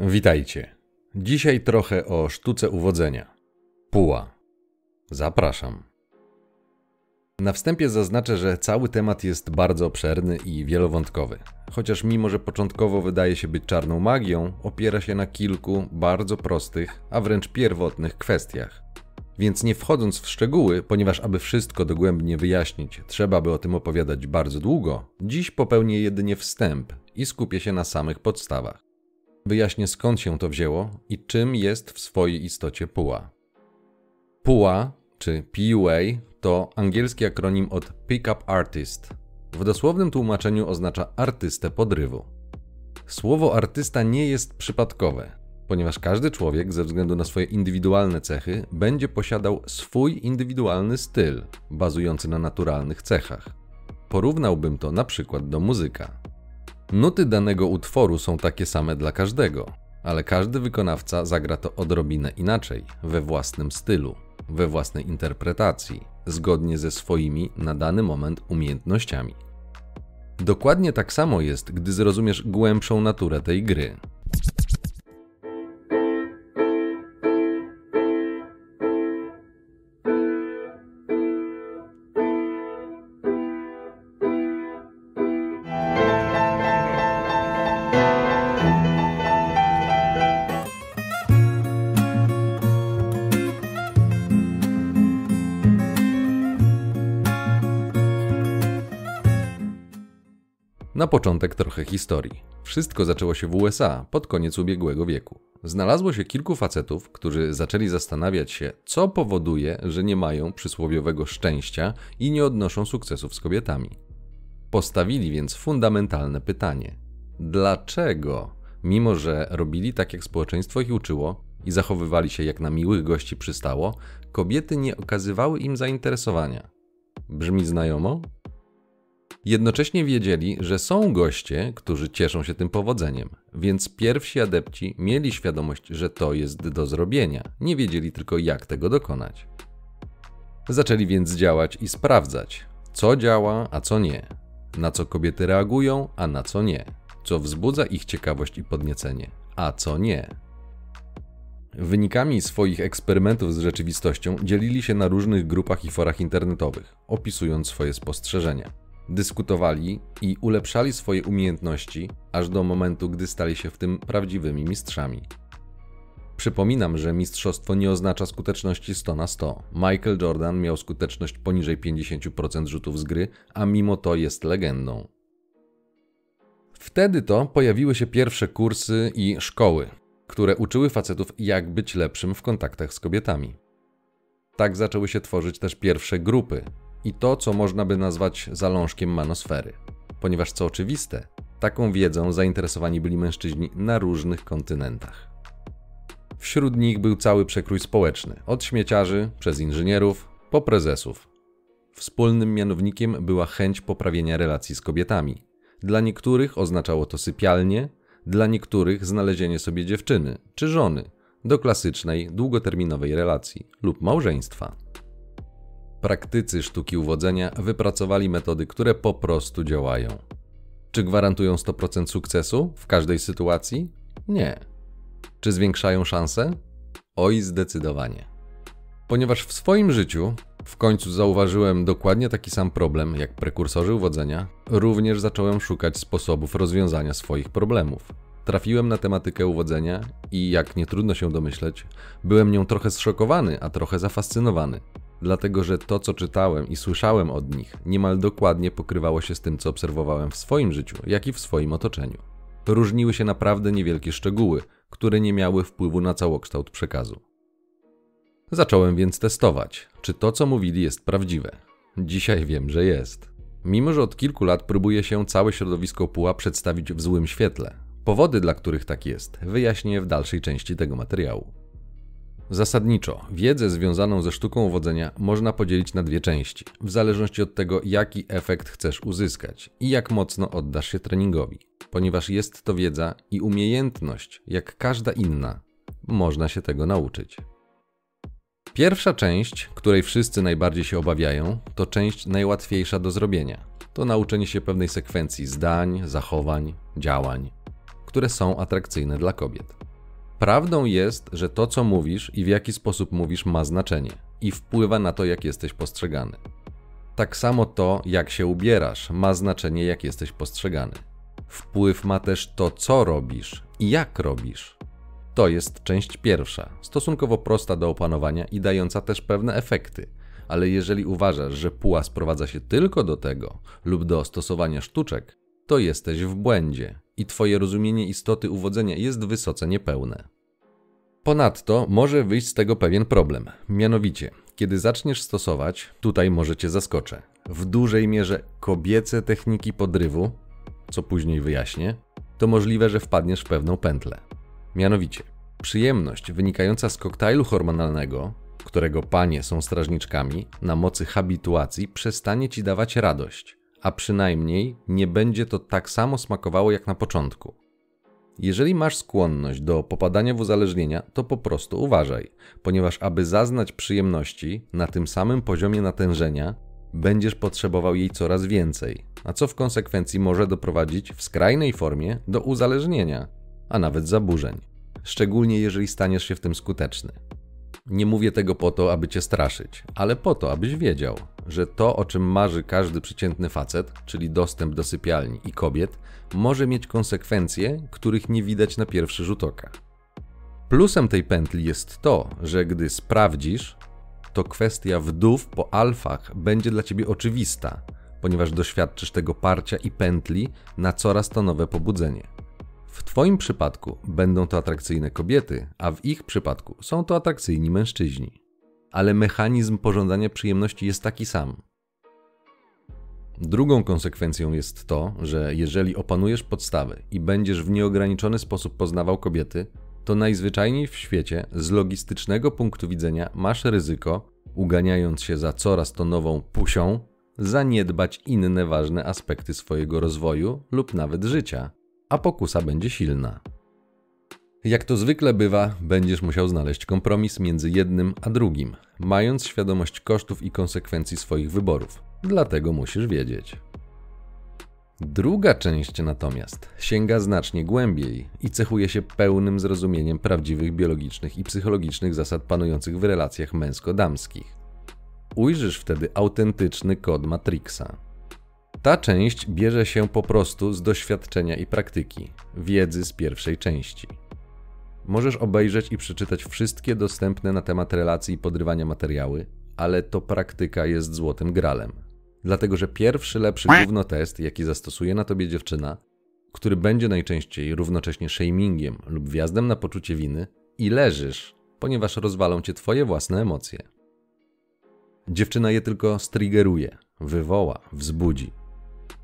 Witajcie. Dzisiaj trochę o sztuce uwodzenia. Puła. Zapraszam. Na wstępie zaznaczę, że cały temat jest bardzo obszerny i wielowątkowy. Chociaż mimo, że początkowo wydaje się być czarną magią, opiera się na kilku bardzo prostych, a wręcz pierwotnych kwestiach. Więc nie wchodząc w szczegóły, ponieważ aby wszystko dogłębnie wyjaśnić, trzeba by o tym opowiadać bardzo długo, dziś popełnię jedynie wstęp i skupię się na samych podstawach. Wyjaśnię skąd się to wzięło i czym jest w swojej istocie puła. Puła, czy PUA, to angielski akronim od Pickup Artist. W dosłownym tłumaczeniu oznacza artystę podrywu. Słowo artysta nie jest przypadkowe, ponieważ każdy człowiek, ze względu na swoje indywidualne cechy, będzie posiadał swój indywidualny styl, bazujący na naturalnych cechach. Porównałbym to na przykład do muzyka. Nuty danego utworu są takie same dla każdego, ale każdy wykonawca zagra to odrobinę inaczej, we własnym stylu, we własnej interpretacji, zgodnie ze swoimi na dany moment umiejętnościami. Dokładnie tak samo jest, gdy zrozumiesz głębszą naturę tej gry. Początek trochę historii. Wszystko zaczęło się w USA pod koniec ubiegłego wieku. Znalazło się kilku facetów, którzy zaczęli zastanawiać się, co powoduje, że nie mają przysłowiowego szczęścia i nie odnoszą sukcesów z kobietami. Postawili więc fundamentalne pytanie: dlaczego, mimo że robili tak, jak społeczeństwo ich uczyło i zachowywali się jak na miłych gości przystało, kobiety nie okazywały im zainteresowania? Brzmi znajomo? Jednocześnie wiedzieli, że są goście, którzy cieszą się tym powodzeniem, więc pierwsi adepci mieli świadomość, że to jest do zrobienia, nie wiedzieli tylko jak tego dokonać. Zaczęli więc działać i sprawdzać, co działa, a co nie, na co kobiety reagują, a na co nie, co wzbudza ich ciekawość i podniecenie, a co nie. Wynikami swoich eksperymentów z rzeczywistością dzielili się na różnych grupach i forach internetowych, opisując swoje spostrzeżenia dyskutowali i ulepszali swoje umiejętności, aż do momentu, gdy stali się w tym prawdziwymi mistrzami. Przypominam, że mistrzostwo nie oznacza skuteczności 100 na 100. Michael Jordan miał skuteczność poniżej 50% rzutów z gry, a mimo to jest legendą. Wtedy to pojawiły się pierwsze kursy i szkoły, które uczyły facetów, jak być lepszym w kontaktach z kobietami. Tak zaczęły się tworzyć też pierwsze grupy, i to, co można by nazwać zalążkiem manosfery. Ponieważ co oczywiste, taką wiedzą zainteresowani byli mężczyźni na różnych kontynentach. Wśród nich był cały przekrój społeczny, od śmieciarzy przez inżynierów po prezesów. Wspólnym mianownikiem była chęć poprawienia relacji z kobietami. Dla niektórych oznaczało to sypialnie, dla niektórych znalezienie sobie dziewczyny czy żony do klasycznej, długoterminowej relacji lub małżeństwa. Praktycy sztuki uwodzenia wypracowali metody, które po prostu działają. Czy gwarantują 100% sukcesu w każdej sytuacji? Nie. Czy zwiększają szanse? Oj, zdecydowanie. Ponieważ w swoim życiu w końcu zauważyłem dokładnie taki sam problem jak prekursorzy uwodzenia, również zacząłem szukać sposobów rozwiązania swoich problemów. Trafiłem na tematykę uwodzenia i, jak nie trudno się domyśleć, byłem nią trochę zszokowany, a trochę zafascynowany dlatego że to, co czytałem i słyszałem od nich, niemal dokładnie pokrywało się z tym, co obserwowałem w swoim życiu, jak i w swoim otoczeniu. Różniły się naprawdę niewielkie szczegóły, które nie miały wpływu na całokształt przekazu. Zacząłem więc testować, czy to, co mówili, jest prawdziwe. Dzisiaj wiem, że jest. Mimo, że od kilku lat próbuje się całe środowisko puła przedstawić w złym świetle. Powody, dla których tak jest, wyjaśnię w dalszej części tego materiału. Zasadniczo, wiedzę związaną ze sztuką uwodzenia można podzielić na dwie części, w zależności od tego, jaki efekt chcesz uzyskać i jak mocno oddasz się treningowi, ponieważ jest to wiedza i umiejętność, jak każda inna. Można się tego nauczyć. Pierwsza część, której wszyscy najbardziej się obawiają, to część najłatwiejsza do zrobienia. To nauczenie się pewnej sekwencji zdań, zachowań, działań, które są atrakcyjne dla kobiet. Prawdą jest, że to, co mówisz i w jaki sposób mówisz, ma znaczenie i wpływa na to, jak jesteś postrzegany. Tak samo to, jak się ubierasz, ma znaczenie, jak jesteś postrzegany. Wpływ ma też to, co robisz i jak robisz. To jest część pierwsza, stosunkowo prosta do opanowania i dająca też pewne efekty. Ale jeżeli uważasz, że puła sprowadza się tylko do tego lub do stosowania sztuczek, to jesteś w błędzie i Twoje rozumienie istoty uwodzenia jest wysoce niepełne. Ponadto może wyjść z tego pewien problem. Mianowicie, kiedy zaczniesz stosować, tutaj może cię zaskoczę, w dużej mierze kobiece techniki podrywu, co później wyjaśnię, to możliwe, że wpadniesz w pewną pętlę. Mianowicie, przyjemność wynikająca z koktajlu hormonalnego, którego panie są strażniczkami, na mocy habituacji przestanie ci dawać radość, a przynajmniej nie będzie to tak samo smakowało jak na początku. Jeżeli masz skłonność do popadania w uzależnienia, to po prostu uważaj, ponieważ aby zaznać przyjemności na tym samym poziomie natężenia, będziesz potrzebował jej coraz więcej, a co w konsekwencji może doprowadzić w skrajnej formie do uzależnienia, a nawet zaburzeń, szczególnie jeżeli staniesz się w tym skuteczny. Nie mówię tego po to, aby cię straszyć, ale po to, abyś wiedział, że to, o czym marzy każdy przeciętny facet, czyli dostęp do sypialni i kobiet, może mieć konsekwencje, których nie widać na pierwszy rzut oka. Plusem tej pętli jest to, że gdy sprawdzisz, to kwestia wdów po alfach będzie dla ciebie oczywista, ponieważ doświadczysz tego parcia i pętli na coraz to nowe pobudzenie. Twoim przypadku będą to atrakcyjne kobiety, a w ich przypadku są to atrakcyjni mężczyźni. Ale mechanizm pożądania przyjemności jest taki sam. Drugą konsekwencją jest to, że jeżeli opanujesz podstawy i będziesz w nieograniczony sposób poznawał kobiety, to najzwyczajniej w świecie z logistycznego punktu widzenia masz ryzyko, uganiając się za coraz to nową pusią, zaniedbać inne ważne aspekty swojego rozwoju lub nawet życia, a pokusa będzie silna. Jak to zwykle bywa, będziesz musiał znaleźć kompromis między jednym a drugim, mając świadomość kosztów i konsekwencji swoich wyborów. Dlatego musisz wiedzieć. Druga część natomiast sięga znacznie głębiej i cechuje się pełnym zrozumieniem prawdziwych biologicznych i psychologicznych zasad panujących w relacjach męsko-damskich. Ujrzysz wtedy autentyczny kod Matrixa. Ta część bierze się po prostu z doświadczenia i praktyki, wiedzy z pierwszej części. Możesz obejrzeć i przeczytać wszystkie dostępne na temat relacji i podrywania materiały, ale to praktyka jest złotym gralem. Dlatego, że pierwszy lepszy gówno test, jaki zastosuje na tobie dziewczyna, który będzie najczęściej równocześnie shamingiem lub wjazdem na poczucie winy, i leżysz, ponieważ rozwalą cię twoje własne emocje. Dziewczyna je tylko striggeruje, wywoła, wzbudzi.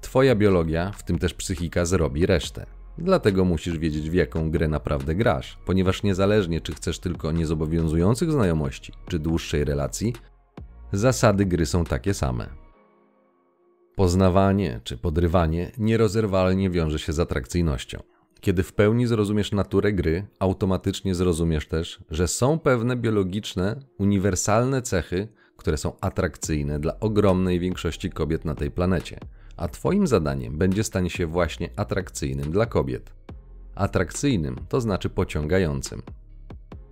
Twoja biologia, w tym też psychika, zrobi resztę. Dlatego musisz wiedzieć, w jaką grę naprawdę grasz, ponieważ niezależnie czy chcesz tylko niezobowiązujących znajomości, czy dłuższej relacji, zasady gry są takie same. Poznawanie czy podrywanie nierozerwalnie wiąże się z atrakcyjnością. Kiedy w pełni zrozumiesz naturę gry, automatycznie zrozumiesz też, że są pewne biologiczne, uniwersalne cechy, które są atrakcyjne dla ogromnej większości kobiet na tej planecie – a Twoim zadaniem będzie stanie się właśnie atrakcyjnym dla kobiet. Atrakcyjnym to znaczy pociągającym.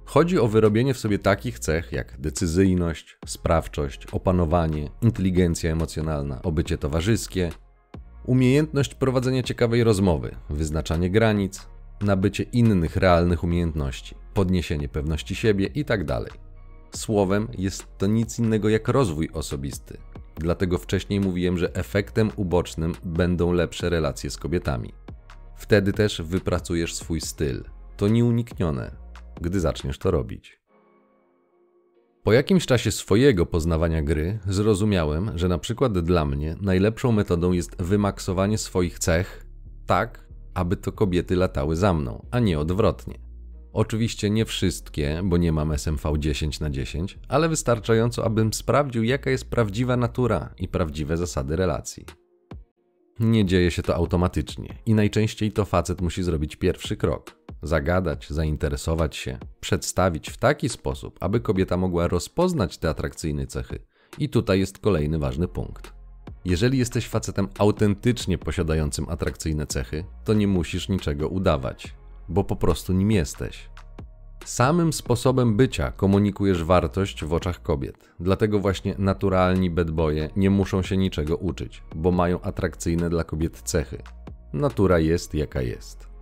Chodzi o wyrobienie w sobie takich cech jak decyzyjność, sprawczość, opanowanie, inteligencja emocjonalna, obycie towarzyskie, umiejętność prowadzenia ciekawej rozmowy, wyznaczanie granic, nabycie innych realnych umiejętności, podniesienie pewności siebie itd. Tak Słowem, jest to nic innego jak rozwój osobisty, Dlatego wcześniej mówiłem, że efektem ubocznym będą lepsze relacje z kobietami. Wtedy też wypracujesz swój styl. To nieuniknione, gdy zaczniesz to robić. Po jakimś czasie swojego poznawania gry zrozumiałem, że na przykład dla mnie najlepszą metodą jest wymaksowanie swoich cech tak, aby to kobiety latały za mną, a nie odwrotnie. Oczywiście nie wszystkie, bo nie mam SMV 10 na 10, ale wystarczająco, abym sprawdził, jaka jest prawdziwa natura i prawdziwe zasady relacji. Nie dzieje się to automatycznie i najczęściej to facet musi zrobić pierwszy krok. Zagadać, zainteresować się, przedstawić w taki sposób, aby kobieta mogła rozpoznać te atrakcyjne cechy. I tutaj jest kolejny ważny punkt. Jeżeli jesteś facetem autentycznie posiadającym atrakcyjne cechy, to nie musisz niczego udawać bo po prostu nim jesteś. Samym sposobem bycia komunikujesz wartość w oczach kobiet. Dlatego właśnie naturalni bedboje nie muszą się niczego uczyć, bo mają atrakcyjne dla kobiet cechy. Natura jest jaka jest.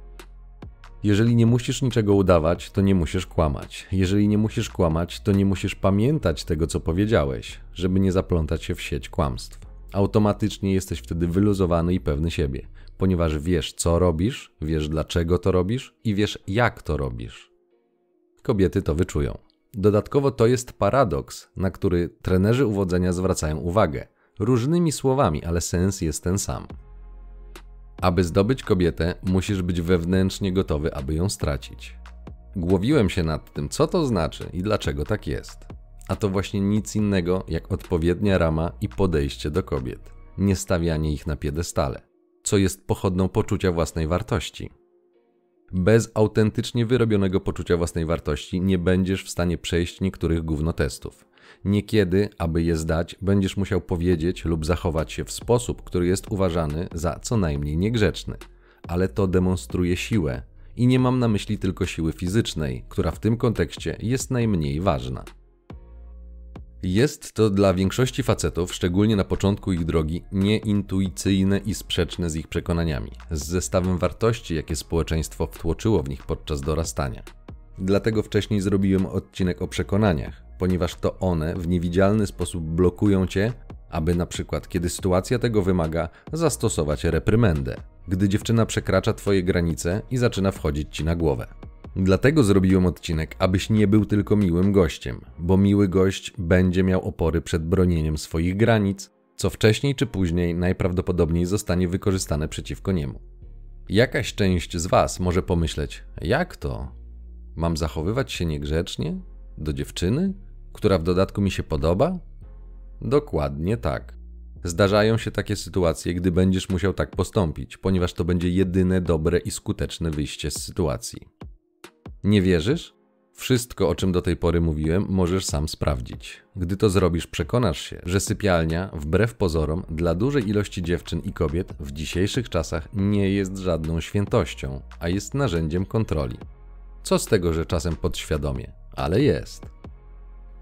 Jeżeli nie musisz niczego udawać, to nie musisz kłamać. Jeżeli nie musisz kłamać, to nie musisz pamiętać tego, co powiedziałeś, żeby nie zaplątać się w sieć kłamstw. Automatycznie jesteś wtedy wyluzowany i pewny siebie, ponieważ wiesz, co robisz, wiesz, dlaczego to robisz i wiesz, jak to robisz. Kobiety to wyczują. Dodatkowo to jest paradoks, na który trenerzy uwodzenia zwracają uwagę. Różnymi słowami, ale sens jest ten sam. Aby zdobyć kobietę, musisz być wewnętrznie gotowy, aby ją stracić. Głowiłem się nad tym, co to znaczy i dlaczego tak jest. A to właśnie nic innego jak odpowiednia rama i podejście do kobiet, nie stawianie ich na piedestale, co jest pochodną poczucia własnej wartości. Bez autentycznie wyrobionego poczucia własnej wartości nie będziesz w stanie przejść niektórych gównotestów. Niekiedy, aby je zdać, będziesz musiał powiedzieć lub zachować się w sposób, który jest uważany za co najmniej niegrzeczny. Ale to demonstruje siłę. I nie mam na myśli tylko siły fizycznej, która w tym kontekście jest najmniej ważna. Jest to dla większości facetów, szczególnie na początku ich drogi, nieintuicyjne i sprzeczne z ich przekonaniami, z zestawem wartości, jakie społeczeństwo wtłoczyło w nich podczas dorastania. Dlatego wcześniej zrobiłem odcinek o przekonaniach, ponieważ to one w niewidzialny sposób blokują cię, aby na przykład, kiedy sytuacja tego wymaga, zastosować reprymendę, gdy dziewczyna przekracza twoje granice i zaczyna wchodzić ci na głowę. Dlatego zrobiłem odcinek, abyś nie był tylko miłym gościem, bo miły gość będzie miał opory przed bronieniem swoich granic, co wcześniej czy później najprawdopodobniej zostanie wykorzystane przeciwko niemu. Jakaś część z Was może pomyśleć: jak to? Mam zachowywać się niegrzecznie? Do dziewczyny? która w dodatku mi się podoba? Dokładnie tak. Zdarzają się takie sytuacje, gdy będziesz musiał tak postąpić, ponieważ to będzie jedyne dobre i skuteczne wyjście z sytuacji. Nie wierzysz? Wszystko, o czym do tej pory mówiłem, możesz sam sprawdzić. Gdy to zrobisz, przekonasz się, że sypialnia, wbrew pozorom, dla dużej ilości dziewczyn i kobiet w dzisiejszych czasach nie jest żadną świętością, a jest narzędziem kontroli. Co z tego, że czasem podświadomie, ale jest.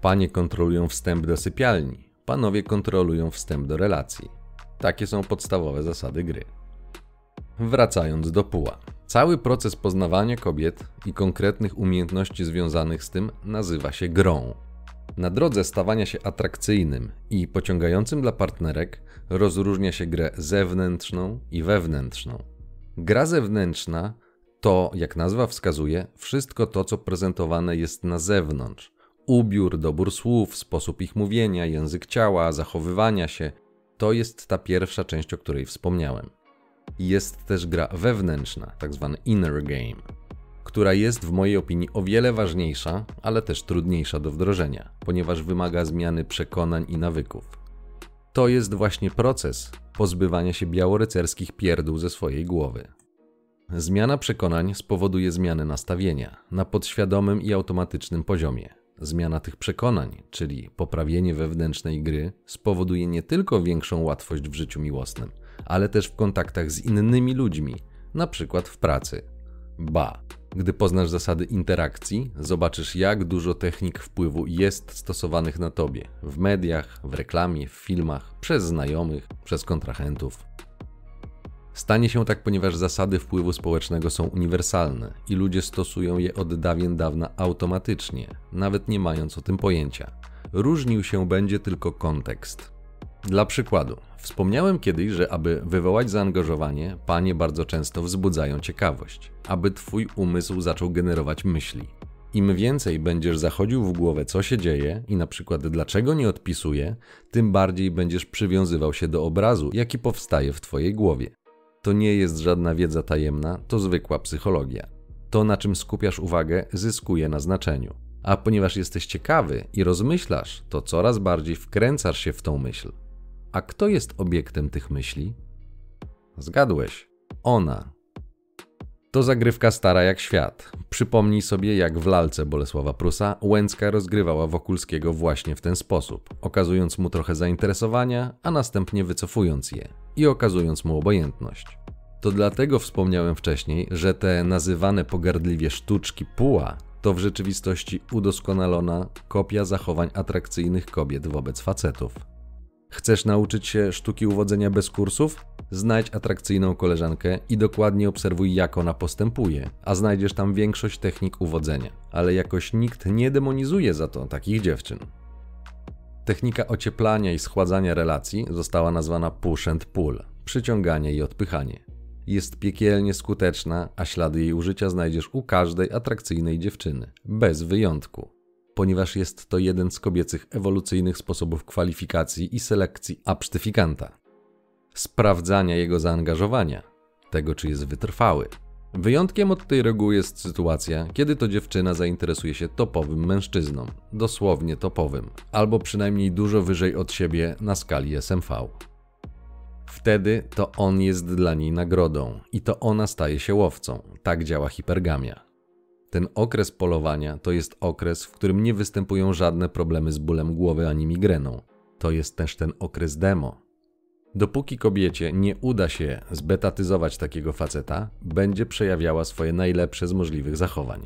Panie kontrolują wstęp do sypialni, panowie kontrolują wstęp do relacji. Takie są podstawowe zasady gry. Wracając do puła. Cały proces poznawania kobiet i konkretnych umiejętności związanych z tym nazywa się grą. Na drodze stawania się atrakcyjnym i pociągającym dla partnerek rozróżnia się grę zewnętrzną i wewnętrzną. Gra zewnętrzna to, jak nazwa wskazuje, wszystko to, co prezentowane jest na zewnątrz, ubiór, dobór słów, sposób ich mówienia, język ciała, zachowywania się to jest ta pierwsza część, o której wspomniałem. Jest też gra wewnętrzna, tak zwany inner game, która jest w mojej opinii o wiele ważniejsza, ale też trudniejsza do wdrożenia, ponieważ wymaga zmiany przekonań i nawyków. To jest właśnie proces pozbywania się białorycerskich pierdół ze swojej głowy. Zmiana przekonań spowoduje zmianę nastawienia na podświadomym i automatycznym poziomie. Zmiana tych przekonań, czyli poprawienie wewnętrznej gry, spowoduje nie tylko większą łatwość w życiu miłosnym, ale też w kontaktach z innymi ludźmi, na przykład w pracy. Ba, gdy poznasz zasady interakcji, zobaczysz, jak dużo technik wpływu jest stosowanych na tobie w mediach, w reklamie, w filmach, przez znajomych, przez kontrahentów. Stanie się tak, ponieważ zasady wpływu społecznego są uniwersalne i ludzie stosują je od dawien dawna automatycznie, nawet nie mając o tym pojęcia. Różnił się będzie tylko kontekst. Dla przykładu, wspomniałem kiedyś, że aby wywołać zaangażowanie, panie bardzo często wzbudzają ciekawość, aby twój umysł zaczął generować myśli. Im więcej będziesz zachodził w głowę, co się dzieje i na przykład dlaczego nie odpisuje, tym bardziej będziesz przywiązywał się do obrazu, jaki powstaje w twojej głowie. To nie jest żadna wiedza tajemna, to zwykła psychologia. To, na czym skupiasz uwagę, zyskuje na znaczeniu. A ponieważ jesteś ciekawy i rozmyślasz, to coraz bardziej wkręcasz się w tą myśl. A kto jest obiektem tych myśli? Zgadłeś. Ona. To zagrywka stara jak świat. Przypomnij sobie, jak w lalce Bolesława Prusa Łęcka rozgrywała Wokulskiego właśnie w ten sposób, okazując mu trochę zainteresowania, a następnie wycofując je i okazując mu obojętność. To dlatego wspomniałem wcześniej, że te nazywane pogardliwie sztuczki puła to w rzeczywistości udoskonalona kopia zachowań atrakcyjnych kobiet wobec facetów. Chcesz nauczyć się sztuki uwodzenia bez kursów? Znajdź atrakcyjną koleżankę i dokładnie obserwuj, jak ona postępuje, a znajdziesz tam większość technik uwodzenia. Ale jakoś nikt nie demonizuje za to takich dziewczyn. Technika ocieplania i schładzania relacji została nazwana push and pull przyciąganie i odpychanie. Jest piekielnie skuteczna, a ślady jej użycia znajdziesz u każdej atrakcyjnej dziewczyny, bez wyjątku ponieważ jest to jeden z kobiecych ewolucyjnych sposobów kwalifikacji i selekcji absztyfikanta. Sprawdzania jego zaangażowania, tego czy jest wytrwały. Wyjątkiem od tej reguły jest sytuacja, kiedy to dziewczyna zainteresuje się topowym mężczyzną, dosłownie topowym, albo przynajmniej dużo wyżej od siebie na skali SMV. Wtedy to on jest dla niej nagrodą i to ona staje się łowcą. Tak działa hipergamia. Ten okres polowania to jest okres, w którym nie występują żadne problemy z bólem głowy ani migreną. To jest też ten okres demo. Dopóki kobiecie nie uda się zbetatyzować takiego faceta, będzie przejawiała swoje najlepsze z możliwych zachowań.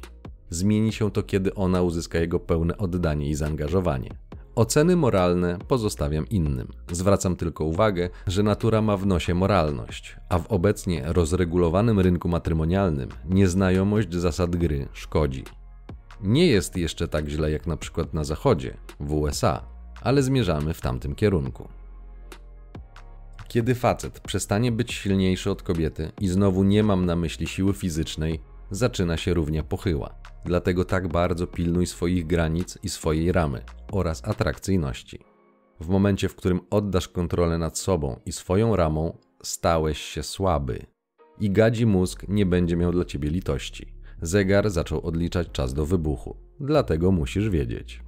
Zmieni się to, kiedy ona uzyska jego pełne oddanie i zaangażowanie. Oceny moralne pozostawiam innym. Zwracam tylko uwagę, że natura ma w nosie moralność, a w obecnie rozregulowanym rynku matrymonialnym nieznajomość zasad gry szkodzi. Nie jest jeszcze tak źle jak na przykład na zachodzie, w USA, ale zmierzamy w tamtym kierunku. Kiedy facet przestanie być silniejszy od kobiety, i znowu nie mam na myśli siły fizycznej, zaczyna się równia pochyła. Dlatego tak bardzo pilnuj swoich granic i swojej ramy oraz atrakcyjności. W momencie, w którym oddasz kontrolę nad sobą i swoją ramą, stałeś się słaby. I gadzi mózg nie będzie miał dla ciebie litości. Zegar zaczął odliczać czas do wybuchu, dlatego musisz wiedzieć.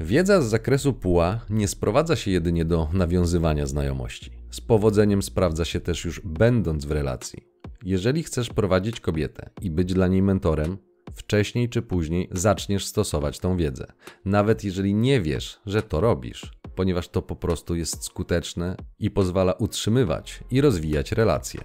Wiedza z zakresu puła nie sprowadza się jedynie do nawiązywania znajomości. Z powodzeniem sprawdza się też już będąc w relacji. Jeżeli chcesz prowadzić kobietę i być dla niej mentorem, wcześniej czy później zaczniesz stosować tą wiedzę, nawet jeżeli nie wiesz, że to robisz, ponieważ to po prostu jest skuteczne i pozwala utrzymywać i rozwijać relacje.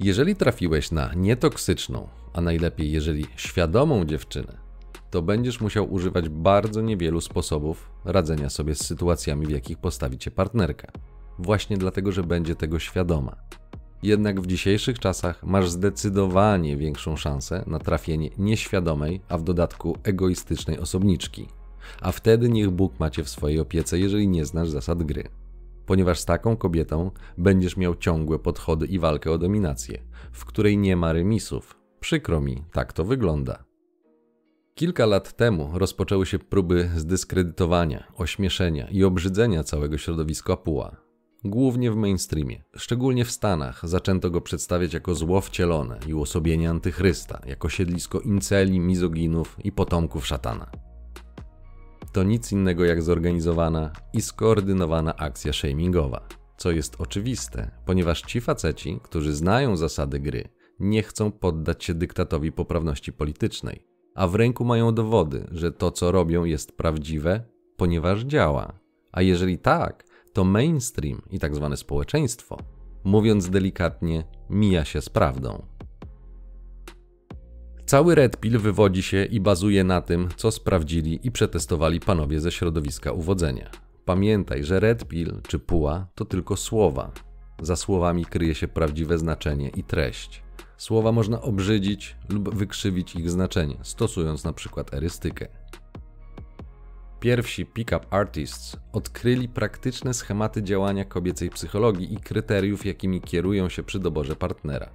Jeżeli trafiłeś na nietoksyczną, a najlepiej jeżeli świadomą dziewczynę, to będziesz musiał używać bardzo niewielu sposobów radzenia sobie z sytuacjami, w jakich postawi cię partnerka. Właśnie dlatego, że będzie tego świadoma. Jednak w dzisiejszych czasach masz zdecydowanie większą szansę na trafienie nieświadomej, a w dodatku egoistycznej osobniczki. A wtedy niech Bóg macie w swojej opiece, jeżeli nie znasz zasad gry. Ponieważ z taką kobietą będziesz miał ciągłe podchody i walkę o dominację, w której nie ma remisów. Przykro mi, tak to wygląda. Kilka lat temu rozpoczęły się próby zdyskredytowania, ośmieszenia i obrzydzenia całego środowiska Puła głównie w mainstreamie. Szczególnie w Stanach zaczęto go przedstawiać jako zło wcielone i uosobienie antychrysta, jako siedlisko inceli, mizoginów i potomków szatana. To nic innego jak zorganizowana i skoordynowana akcja shamingowa, co jest oczywiste, ponieważ ci faceci, którzy znają zasady gry, nie chcą poddać się dyktatowi poprawności politycznej, a w ręku mają dowody, że to co robią jest prawdziwe, ponieważ działa. A jeżeli tak, to mainstream i tak zwane społeczeństwo, mówiąc delikatnie, mija się z prawdą. Cały Red Pill wywodzi się i bazuje na tym, co sprawdzili i przetestowali panowie ze środowiska uwodzenia. Pamiętaj, że Red Pill czy puła to tylko słowa. Za słowami kryje się prawdziwe znaczenie i treść. Słowa można obrzydzić lub wykrzywić ich znaczenie, stosując na przykład erystykę. Pierwsi pick-up artists odkryli praktyczne schematy działania kobiecej psychologii i kryteriów, jakimi kierują się przy doborze partnera.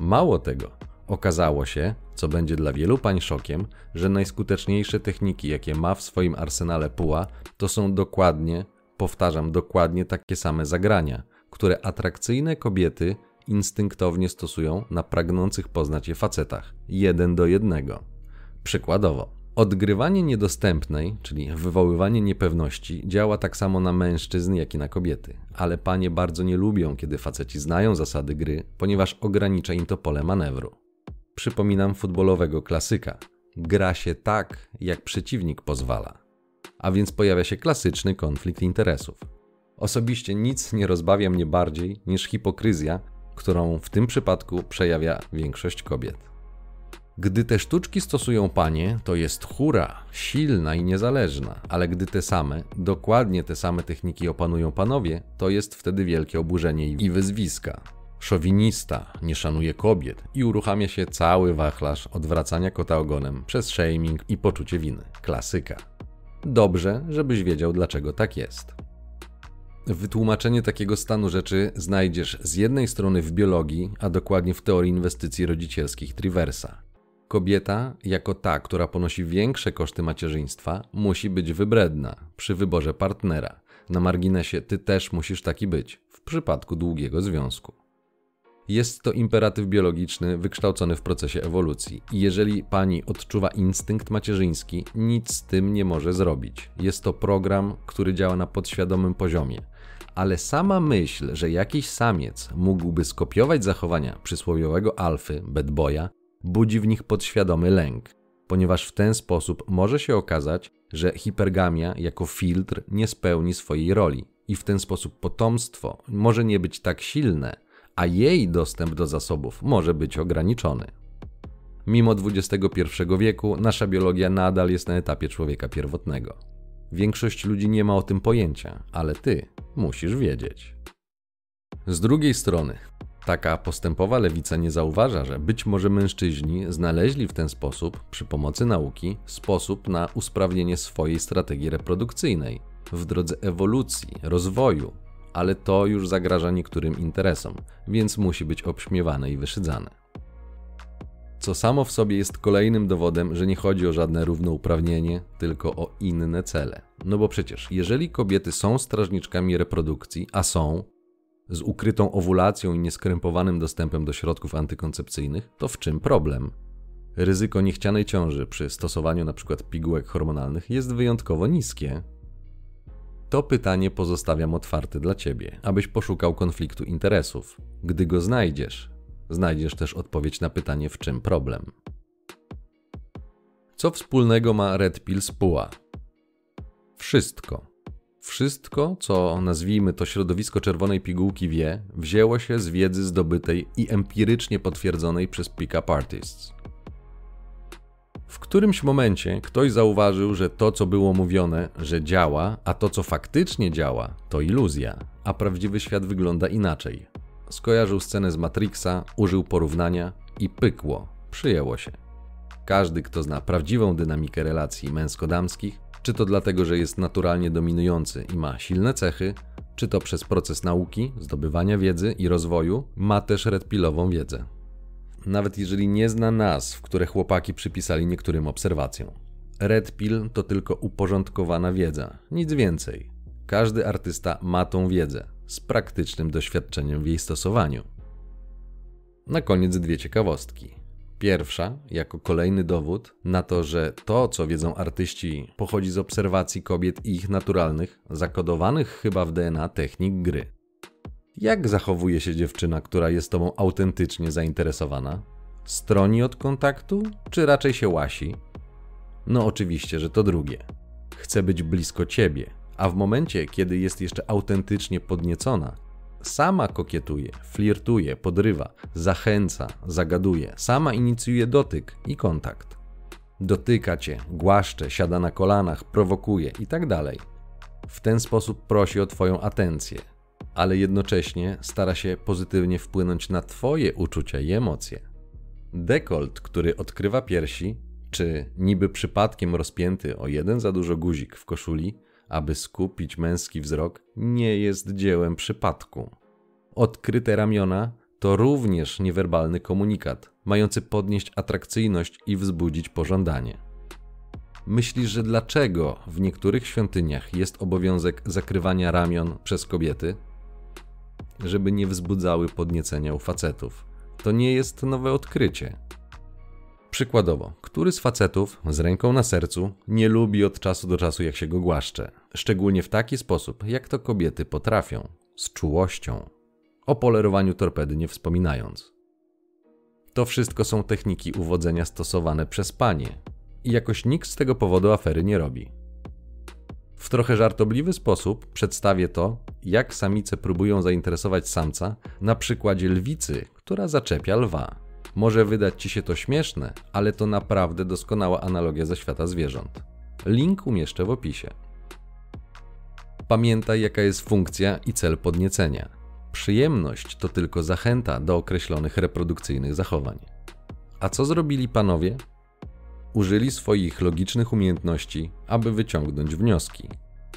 Mało tego, okazało się, co będzie dla wielu pań szokiem, że najskuteczniejsze techniki, jakie ma w swoim arsenale Puła, to są dokładnie, powtarzam, dokładnie takie same zagrania, które atrakcyjne kobiety instynktownie stosują na pragnących poznać je facetach, jeden do jednego. Przykładowo, Odgrywanie niedostępnej, czyli wywoływanie niepewności, działa tak samo na mężczyzn, jak i na kobiety. Ale panie bardzo nie lubią, kiedy faceci znają zasady gry, ponieważ ogranicza im to pole manewru. Przypominam futbolowego klasyka. Gra się tak, jak przeciwnik pozwala. A więc pojawia się klasyczny konflikt interesów. Osobiście nic nie rozbawia mnie bardziej niż hipokryzja, którą w tym przypadku przejawia większość kobiet. Gdy te sztuczki stosują panie, to jest hura, silna i niezależna, ale gdy te same, dokładnie te same techniki opanują panowie, to jest wtedy wielkie oburzenie i wyzwiska. Szowinista, nie szanuje kobiet i uruchamia się cały wachlarz odwracania kota ogonem przez shaming i poczucie winy. Klasyka. Dobrze, żebyś wiedział, dlaczego tak jest. Wytłumaczenie takiego stanu rzeczy znajdziesz z jednej strony w biologii, a dokładnie w teorii inwestycji rodzicielskich Triversa. Kobieta, jako ta, która ponosi większe koszty macierzyństwa, musi być wybredna przy wyborze partnera. Na marginesie ty też musisz taki być w przypadku długiego związku. Jest to imperatyw biologiczny wykształcony w procesie ewolucji i jeżeli pani odczuwa instynkt macierzyński, nic z tym nie może zrobić. Jest to program, który działa na podświadomym poziomie. Ale sama myśl, że jakiś samiec mógłby skopiować zachowania przysłowiowego alfy, bad boya, budzi w nich podświadomy lęk, ponieważ w ten sposób może się okazać, że hipergamia jako filtr nie spełni swojej roli i w ten sposób potomstwo może nie być tak silne, a jej dostęp do zasobów może być ograniczony. Mimo XXI wieku nasza biologia nadal jest na etapie człowieka pierwotnego. Większość ludzi nie ma o tym pojęcia, ale ty musisz wiedzieć. Z drugiej strony, taka postępowa lewica nie zauważa, że być może mężczyźni znaleźli w ten sposób, przy pomocy nauki, sposób na usprawnienie swojej strategii reprodukcyjnej w drodze ewolucji, rozwoju, ale to już zagraża niektórym interesom, więc musi być obśmiewane i wyszydzane. Co samo w sobie jest kolejnym dowodem, że nie chodzi o żadne równouprawnienie, tylko o inne cele. No bo przecież, jeżeli kobiety są strażniczkami reprodukcji, a są, z ukrytą owulacją i nieskrępowanym dostępem do środków antykoncepcyjnych, to w czym problem? Ryzyko niechcianej ciąży przy stosowaniu np. pigułek hormonalnych jest wyjątkowo niskie, to pytanie pozostawiam otwarte dla ciebie, abyś poszukał konfliktu interesów. Gdy go znajdziesz, znajdziesz też odpowiedź na pytanie, w czym problem. Co wspólnego ma Red Pill z PUA? Wszystko. Wszystko, co nazwijmy to środowisko czerwonej pigułki wie, wzięło się z wiedzy zdobytej i empirycznie potwierdzonej przez pick-up artists. W którymś momencie ktoś zauważył, że to, co było mówione, że działa, a to, co faktycznie działa, to iluzja, a prawdziwy świat wygląda inaczej. Skojarzył scenę z Matrixa, użył porównania i pykło, przyjęło się. Każdy, kto zna prawdziwą dynamikę relacji męsko-damskich, czy to dlatego, że jest naturalnie dominujący i ma silne cechy, czy to przez proces nauki, zdobywania wiedzy i rozwoju, ma też redpilową wiedzę nawet jeżeli nie zna nazw, które chłopaki przypisali niektórym obserwacjom. Red Pill to tylko uporządkowana wiedza, nic więcej. Każdy artysta ma tą wiedzę z praktycznym doświadczeniem w jej stosowaniu. Na koniec dwie ciekawostki. Pierwsza, jako kolejny dowód na to, że to, co wiedzą artyści, pochodzi z obserwacji kobiet i ich naturalnych, zakodowanych chyba w DNA technik gry. Jak zachowuje się dziewczyna, która jest tobą autentycznie zainteresowana? Stroni od kontaktu, czy raczej się łasi? No oczywiście, że to drugie. Chce być blisko ciebie, a w momencie, kiedy jest jeszcze autentycznie podniecona, sama kokietuje, flirtuje, podrywa, zachęca, zagaduje, sama inicjuje dotyk i kontakt. Dotyka cię, głaszcze, siada na kolanach, prowokuje itd. Tak w ten sposób prosi o Twoją atencję, ale jednocześnie stara się pozytywnie wpłynąć na Twoje uczucia i emocje. Dekolt, który odkrywa piersi, czy niby przypadkiem rozpięty o jeden za dużo guzik w koszuli, aby skupić męski wzrok, nie jest dziełem przypadku. Odkryte ramiona to również niewerbalny komunikat, mający podnieść atrakcyjność i wzbudzić pożądanie. Myślisz, że dlaczego w niektórych świątyniach jest obowiązek zakrywania ramion przez kobiety? żeby nie wzbudzały podniecenia u facetów. To nie jest nowe odkrycie. Przykładowo, który z facetów z ręką na sercu nie lubi od czasu do czasu jak się go głaszcze, szczególnie w taki sposób, jak to kobiety potrafią, z czułością, o polerowaniu torpedy nie wspominając. To wszystko są techniki uwodzenia stosowane przez panie i jakoś nikt z tego powodu afery nie robi. W trochę żartobliwy sposób przedstawię to, jak samice próbują zainteresować samca na przykładzie lwicy, która zaczepia lwa. Może wydać ci się to śmieszne, ale to naprawdę doskonała analogia ze świata zwierząt. Link umieszczę w opisie. Pamiętaj, jaka jest funkcja i cel podniecenia. Przyjemność to tylko zachęta do określonych reprodukcyjnych zachowań. A co zrobili panowie? Użyli swoich logicznych umiejętności, aby wyciągnąć wnioski.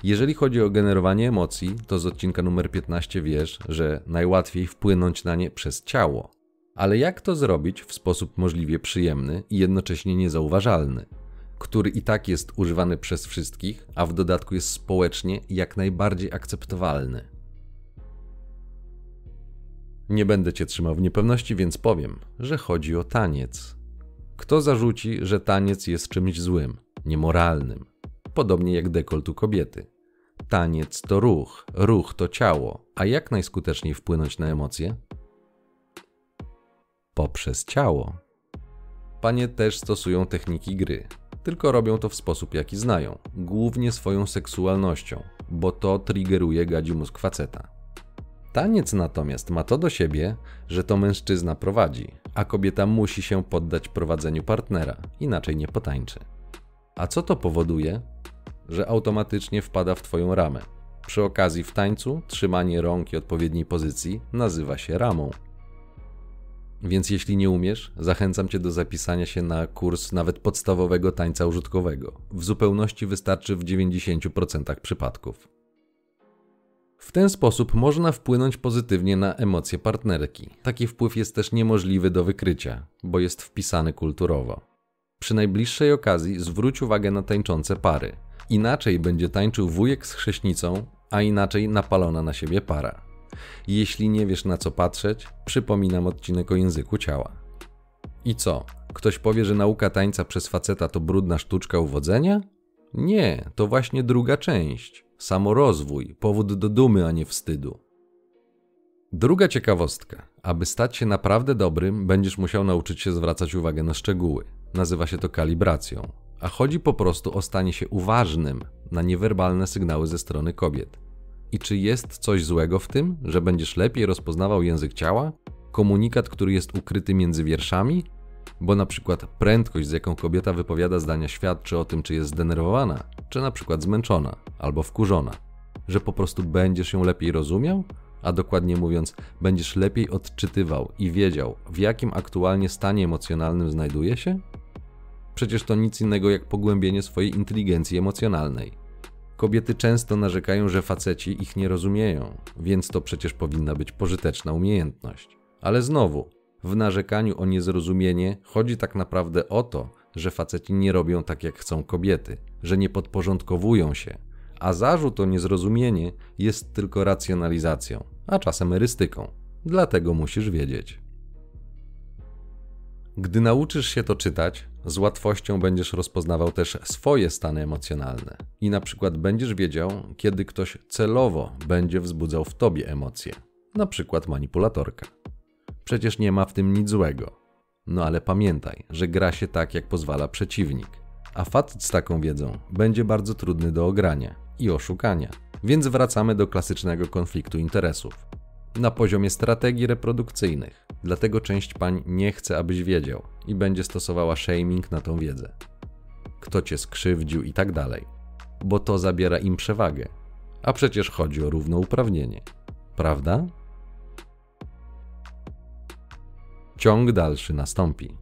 Jeżeli chodzi o generowanie emocji, to z odcinka numer 15 wiesz, że najłatwiej wpłynąć na nie przez ciało. Ale jak to zrobić w sposób możliwie przyjemny i jednocześnie niezauważalny, który i tak jest używany przez wszystkich, a w dodatku jest społecznie jak najbardziej akceptowalny? Nie będę cię trzymał w niepewności, więc powiem, że chodzi o taniec. Kto zarzuci, że taniec jest czymś złym, niemoralnym, podobnie jak dekoltu kobiety? Taniec to ruch, ruch to ciało, a jak najskuteczniej wpłynąć na emocje? Poprzez ciało. Panie też stosują techniki gry, tylko robią to w sposób jaki znają, głównie swoją seksualnością, bo to triggeruje gadzi mózg faceta. Taniec natomiast ma to do siebie, że to mężczyzna prowadzi, a kobieta musi się poddać prowadzeniu partnera, inaczej nie potańczy. A co to powoduje? Że automatycznie wpada w Twoją ramę. Przy okazji w tańcu trzymanie rąk i odpowiedniej pozycji nazywa się ramą. Więc jeśli nie umiesz, zachęcam Cię do zapisania się na kurs nawet podstawowego tańca użytkowego. W zupełności wystarczy w 90% przypadków. W ten sposób można wpłynąć pozytywnie na emocje partnerki. Taki wpływ jest też niemożliwy do wykrycia, bo jest wpisany kulturowo. Przy najbliższej okazji zwróć uwagę na tańczące pary. Inaczej będzie tańczył wujek z chrześnicą, a inaczej napalona na siebie para. Jeśli nie wiesz na co patrzeć, przypominam odcinek o języku ciała. I co? Ktoś powie, że nauka tańca przez faceta to brudna sztuczka uwodzenia? Nie, to właśnie druga część. Samorozwój, powód do dumy, a nie wstydu. Druga ciekawostka. Aby stać się naprawdę dobrym, będziesz musiał nauczyć się zwracać uwagę na szczegóły. Nazywa się to kalibracją. A chodzi po prostu o stanie się uważnym na niewerbalne sygnały ze strony kobiet. I czy jest coś złego w tym, że będziesz lepiej rozpoznawał język ciała? Komunikat, który jest ukryty między wierszami? Bo na przykład prędkość, z jaką kobieta wypowiada zdania, świadczy o tym, czy jest zdenerwowana, czy na przykład zmęczona albo wkurzona. Że po prostu będziesz ją lepiej rozumiał? A dokładnie mówiąc, będziesz lepiej odczytywał i wiedział, w jakim aktualnie stanie emocjonalnym znajduje się? Przecież to nic innego jak pogłębienie swojej inteligencji emocjonalnej. Kobiety często narzekają, że faceci ich nie rozumieją, więc to przecież powinna być pożyteczna umiejętność. Ale znowu, w narzekaniu o niezrozumienie chodzi tak naprawdę o to, że faceci nie robią tak jak chcą kobiety, że nie podporządkowują się, a zarzut o niezrozumienie jest tylko racjonalizacją, a czasem erystyką. Dlatego musisz wiedzieć. Gdy nauczysz się to czytać, z łatwością będziesz rozpoznawał też swoje stany emocjonalne i na przykład będziesz wiedział, kiedy ktoś celowo będzie wzbudzał w tobie emocje, na przykład manipulatorka. Przecież nie ma w tym nic złego. No ale pamiętaj, że gra się tak, jak pozwala przeciwnik, a facet z taką wiedzą będzie bardzo trudny do ogrania i oszukania. Więc wracamy do klasycznego konfliktu interesów. Na poziomie strategii reprodukcyjnych, dlatego część pań nie chce, abyś wiedział i będzie stosowała shaming na tą wiedzę. Kto cię skrzywdził i tak dalej, bo to zabiera im przewagę. A przecież chodzi o równouprawnienie. Prawda? Ciąg dalszy nastąpi.